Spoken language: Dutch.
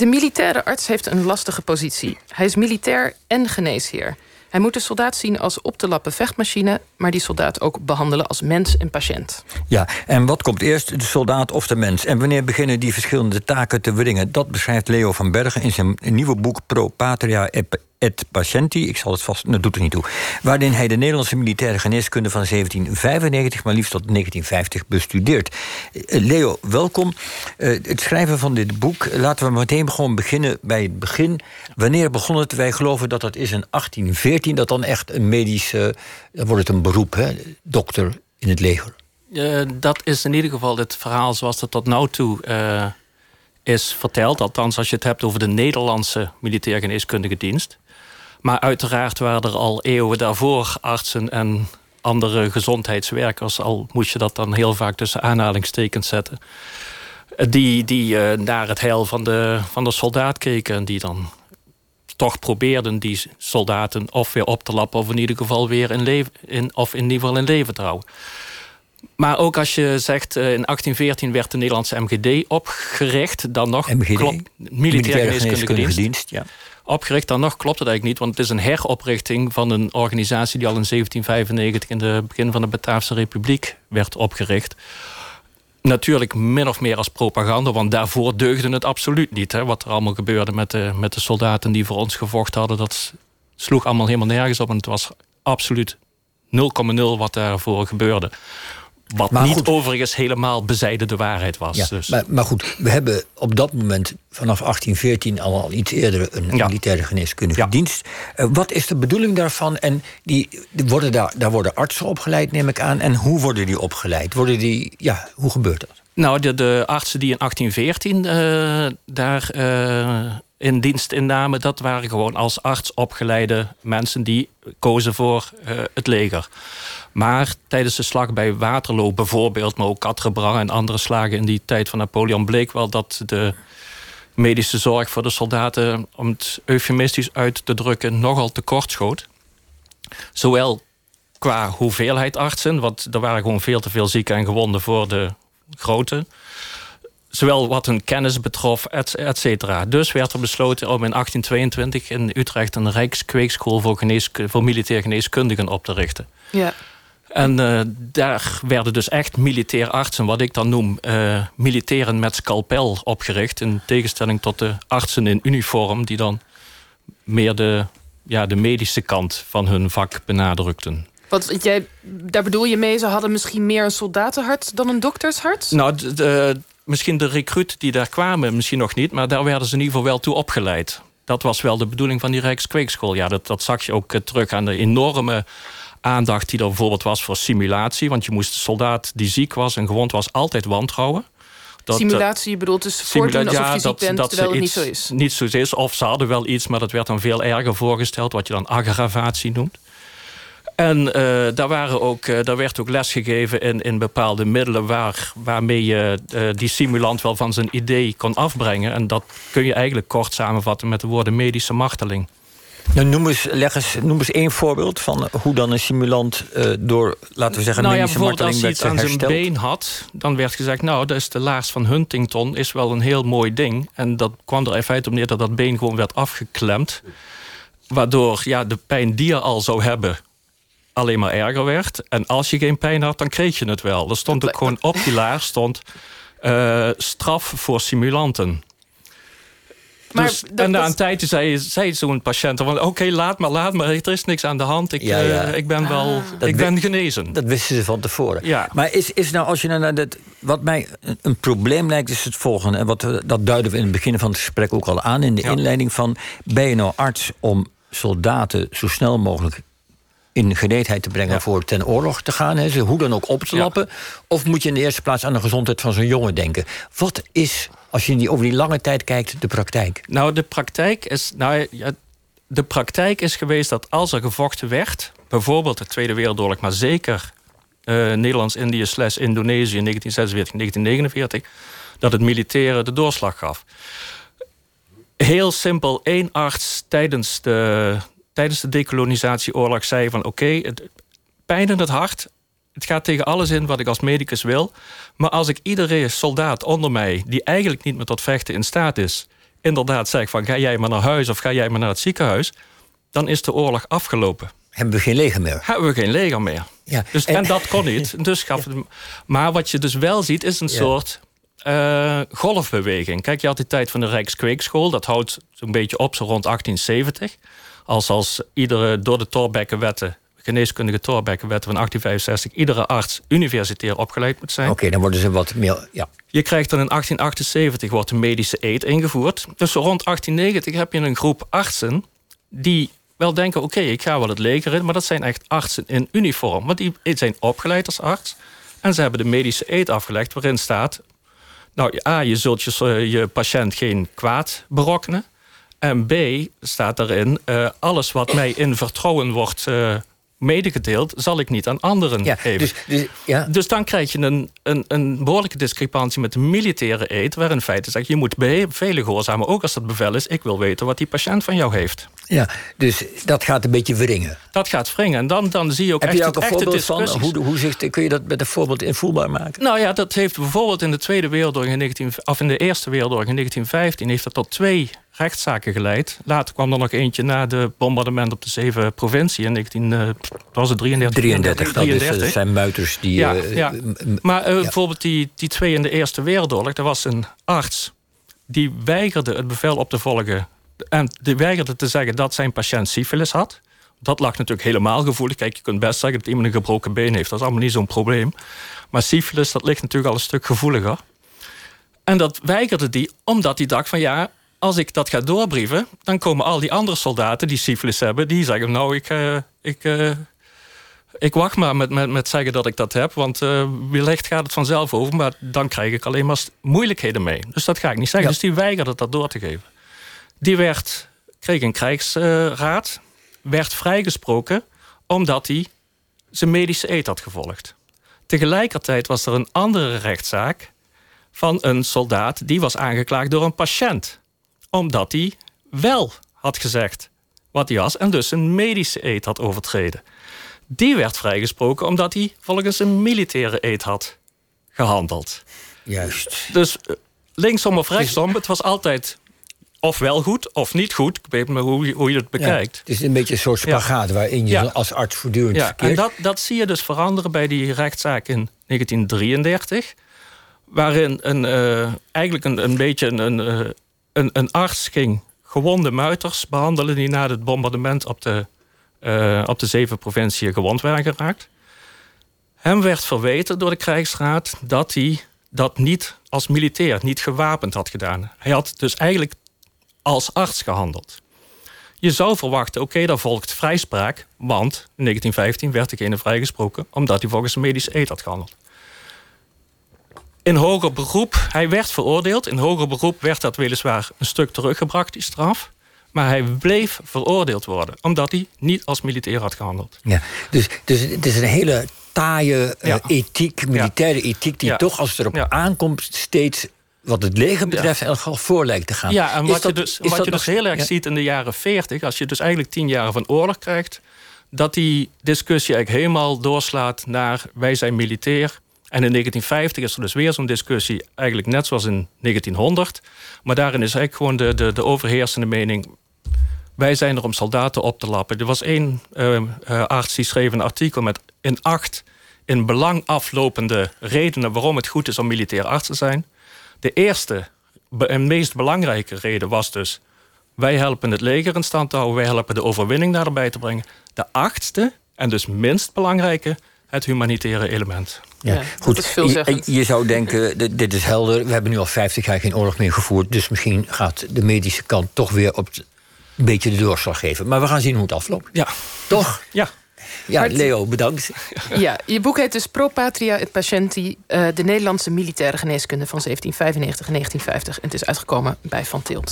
De militaire arts heeft een lastige positie. Hij is militair en geneesheer. Hij moet de soldaat zien als op te lappen vechtmachine, maar die soldaat ook behandelen als mens en patiënt. Ja, en wat komt eerst, de soldaat of de mens? En wanneer beginnen die verschillende taken te wringen? Dat beschrijft Leo van Bergen in zijn nieuwe boek Pro Patria et Patienti, ik zal het vast, dat doet er niet toe. Waarin hij de Nederlandse militaire geneeskunde van 1795, maar liefst tot 1950 bestudeert. Eh, Leo, welkom. Uh, het schrijven van dit boek, laten we meteen gewoon beginnen bij het begin. Wanneer begon het? Wij geloven dat dat is in 1814, dat dan echt een medische, dan wordt het een beroep, hè? dokter in het leger. Uh, dat is in ieder geval het verhaal zoals het tot nu toe is verteld. Althans, als je het hebt over de Nederlandse militair geneeskundige dienst. Maar uiteraard waren er al eeuwen daarvoor artsen en andere gezondheidswerkers, al moest je dat dan heel vaak tussen aanhalingstekens zetten, die, die uh, naar het heil van de, van de soldaat keken en die dan toch probeerden die soldaten of weer op te lappen of in ieder geval weer in leven, in, of in ieder geval in leven te houden. Maar ook als je zegt, uh, in 1814 werd de Nederlandse MGD opgericht, dan nog MGD? Klopt, Militaire Geneeskundige Dienst. ja opgericht. Dan nog klopt het eigenlijk niet, want het is een heroprichting van een organisatie die al in 1795 in het begin van de Bataafse Republiek werd opgericht. Natuurlijk min of meer als propaganda, want daarvoor deugde het absoluut niet. Hè. Wat er allemaal gebeurde met de, met de soldaten die voor ons gevochten hadden, dat sloeg allemaal helemaal nergens op. En het was absoluut 0,0 wat daarvoor gebeurde. Wat niet goed, overigens helemaal bezijden de waarheid was. Ja, dus. maar, maar, goed, we hebben op dat moment vanaf 1814 al, al iets eerder een militaire geneeskundige dienst. Uh, wat is de bedoeling daarvan? En die, worden daar, daar worden artsen opgeleid, neem ik aan. En hoe worden die opgeleid? Worden die, ja, hoe gebeurt dat? Nou, de, de artsen die in 1814 uh, eh, daar uh, in dienst innamen, dat waren gewoon als arts opgeleide mensen die kozen voor het leger. Maar tijdens de slag bij Waterloo bijvoorbeeld, maar ook Katrebrang en andere slagen in die tijd van Napoleon, bleek wel dat de medische zorg voor de soldaten, om het eufemistisch uit te drukken, nogal tekort schoot. Zowel qua hoeveelheid artsen, want er waren gewoon veel te veel zieken en gewonden voor de grote. Zowel wat hun kennis betrof, et, cetera. Dus werd er besloten om in 1822 in Utrecht een Rijkskweekschool voor, voor militair geneeskundigen op te richten. Ja. En uh, daar werden dus echt militair artsen, wat ik dan noem uh, militairen met scalpel opgericht. In tegenstelling tot de artsen in uniform, die dan meer de, ja, de medische kant van hun vak benadrukten. Wat jij, daar bedoel je mee, ze hadden misschien meer een soldatenhart dan een doktershart? Nou, de, misschien de recruit die daar kwamen, misschien nog niet, maar daar werden ze in ieder geval wel toe opgeleid. Dat was wel de bedoeling van die Rijkskweekschool. Ja, dat, dat zag je ook eh, terug aan de enorme aandacht die er bijvoorbeeld was voor simulatie. Want je moest de soldaat die ziek was en gewond was altijd wantrouwen. Dat, Simulatie, je bedoelt dus voordoen alsof ja, je ziek bent, dat terwijl het niet zo is. Niet zo is, of ze hadden wel iets, maar dat werd dan veel erger voorgesteld... wat je dan aggravatie noemt. En uh, daar, waren ook, uh, daar werd ook lesgegeven in, in bepaalde middelen... Waar, waarmee je uh, die simulant wel van zijn idee kon afbrengen. En dat kun je eigenlijk kort samenvatten met de woorden medische marteling. Nou, noem, eens, leg eens, noem eens één voorbeeld van hoe dan een simulant uh, door, laten we zeggen, nou medische ja, marteling als hij iets aan zijn been had, dan werd gezegd, nou, dat is de laars van Huntington, is wel een heel mooi ding. En dat kwam er in feite op neer dat dat been gewoon werd afgeklemd. Waardoor ja, de pijn die je al zou hebben, alleen maar erger werd. En als je geen pijn had, dan kreeg je het wel. Er stond ook gewoon op die laars stond uh, straf voor simulanten. Maar dus, en na een tijdje zei, zei zo'n patiënt van... oké, laat maar, laat maar, er is niks aan de hand. Ik, uh, ik ben wel ah. ik ben genezen. Dat wisten ze van tevoren. Ja. Maar is, is nou, als je nou naar dat... wat mij een, probleem lijkt, is het volgende. En wat, dat duiden we in het begin van het gesprek ook al aan... in de inleiding van... ben je nou arts om soldaten zo snel mogelijk in gereedheid te brengen voor ten oorlog te gaan. Hè, ze hoe dan ook op te lappen. Of moet je in de eerste plaats aan de gezondheid van zo'n jongen denken? Wat is als je die, over die lange tijd kijkt, de praktijk? Nou, de praktijk is. Nou, ja, de praktijk is geweest dat als er gevochten werd, bijvoorbeeld de Tweede Wereldoorlog, maar zeker uh, Nederlands-Indië slash Indonesië 1946, 1949, dat het militaire de doorslag gaf. Heel simpel, één arts tijdens de, tijdens de decolonisatieoorlog zei van oké, okay, pijn in het hart, het gaat tegen alles in wat ik als medicus wil. Maar als ik iedere soldaat onder mij, die eigenlijk niet meer tot vechten in staat is, inderdaad zegt van ga jij maar naar huis of ga jij maar naar het ziekenhuis, dan is de oorlog afgelopen. Hebben we geen leger meer? Hebben we geen leger meer. Ja. Dus, en, dat kon niet. Dus gaf het, maar wat je dus wel ziet, is een soort uh, golfbeweging. Kijk, je had die tijd van de Rijkskweekschool. Dat houdt zo'n beetje op, zo rond 1870. Als, als iedere, door de Torbekkenwetten, geneeskundige Torbekkenwetten van 1865... iedere arts universitair opgeleid moet zijn. Oké, dan worden ze wat meer... Ja. Je krijgt dan in 1878 wordt de medische eed ingevoerd. Dus rond 1890 heb je een groep artsen... die wel denken, oké, ik ga wel het leger in... maar dat zijn echt artsen in uniform. Want die zijn opgeleid als arts... En ze hebben de medische eed afgelegd waarin staat... Nou, A, je zult je, eh, je patiënt geen kwaad berokkenen. En B, staat erin, uh, alles wat mij in vertrouwen wordt uh, medegedeeld, zal ik niet aan anderen ja, geven. Dus, dus, ja. dus dan krijg je een, een, een behoorlijke discrepantie met de militaire eet, waar in feite zegt je moet vele gehoorzamen, ook als dat bevel is, ik wil weten wat die patiënt van jou heeft. Ja, dus dat gaat een beetje wringen. Dat gaat wringen. En dan, dan zie je ook Heb echt, je ook een voorbeeld van? Hoe, hoe kun je dat met een voorbeeld invoelbaar maken? Nou ja, dat heeft bijvoorbeeld in de Tweede Wereldoorlog in 19, of in de Eerste Wereldoorlog in 1915 heeft dat tot twee rechtszaken geleid. Later kwam er nog eentje na de bombardement op de zeven provincie in 19, uh, was het 33? 33, 33. dat zijn muiters die... Ja, uh, ja. Maar ja. bijvoorbeeld die, die twee in de Eerste Wereldoorlog, er was een arts die weigerde het bevel op te volgen en die weigerde te zeggen dat zijn patiënt syfilis had. Dat lag natuurlijk helemaal gevoelig. Kijk, je kunt best zeggen dat iemand een gebroken been heeft. Dat is allemaal niet zo'n probleem. Maar syfilis, dat ligt natuurlijk al een stuk gevoeliger. En dat weigerde die omdat hij dacht van ja, als ik dat ga doorbrieven, dan komen al die andere soldaten die syfilis hebben, die zeggen nou, ik, uh, ik, uh, ik wacht maar met, met, met zeggen dat ik dat heb, want uh, wellicht gaat het vanzelf over, maar dan krijg ik alleen maar moeilijkheden mee. Dus dat ga ik niet zeggen. Ja. Dus die weigerde dat door te geven. Die werd, kreeg een krijgsraad, werd vrijgesproken omdat hij zijn medische eet had gevolgd. Tegelijkertijd was er een andere rechtszaak van een soldaat die was aangeklaagd door een patiënt. Omdat hij wel had gezegd wat hij was en dus een medische eet had overtreden. Die werd vrijgesproken omdat hij volgens een militaire eet had gehandeld. Juist. Dus linksom of rechtsom, het was altijd of wel goed of niet goed. Ik weet maar hoe, hoe je het bekijkt. Ja, het is een beetje een soort spagaat ja. waarin je ja. als arts voortdurend ja, verkeert. En dat, dat zie je dus veranderen bij die rechtszaak in 1933. Waarin een, uh, eigenlijk een, een beetje een, uh, een, arts ging gewonde muiters behandelen... die na het bombardement op de, uh, op de zeven provinciën gewond waren geraakt. Hem werd verweten door de krijgsraad dat hij dat niet als militair, niet gewapend had gedaan. Hij had dus eigenlijk als arts gehandeld. Je zou verwachten, oké, daar volgt vrijspraak... want in 1915 werd degene vrijgesproken... omdat hij volgens een medische eet had gehandeld. In hoger beroep, hij werd veroordeeld. In hoger beroep werd dat weliswaar een stuk teruggebracht, die straf. Maar hij bleef veroordeeld worden, omdat hij niet als militair had gehandeld. Ja, dus, dus het is een hele taaie uh, ja. ethiek, militaire ethiek... die Ja. toch, als het erop aankomt, steeds wat het leger betreft... ja. voor lijkt te gaan. Ja, en wat dat- je dus, wat je nog- dus heel erg ziet in de jaren 40, als je dus eigenlijk tien jaar van oorlog krijgt, dat die discussie eigenlijk helemaal doorslaat naar wij zijn militair. En in 1950 is er dus weer zo'n discussie, eigenlijk net zoals in 1900. Maar daarin is eigenlijk gewoon de, de, de overheersende mening. Wij zijn er om soldaten op te lappen. Er was één eh, arts die schreef een artikel met in acht in belang aflopende redenen waarom het goed is om militair arts te zijn. De eerste en meest belangrijke reden was dus... wij helpen het leger in stand te houden... wij helpen de overwinning daarbij te brengen. De achtste, en dus minst belangrijke... het humanitaire element. Ja, Ja, goed. Je, je zou denken, dit- dit is helder. We hebben nu al 50 jaar geen oorlog meer gevoerd. Dus misschien gaat de medische kant toch weer op een beetje de doorslag geven. Maar we gaan zien hoe het afloopt. Ja, Toch? ja. Ja, Leo, bedankt. Ja, je boek heet dus Pro Patria et Patienti... eh, de Nederlandse militaire geneeskunde van 1795 en 1950. En het is uitgekomen bij Van Tilt.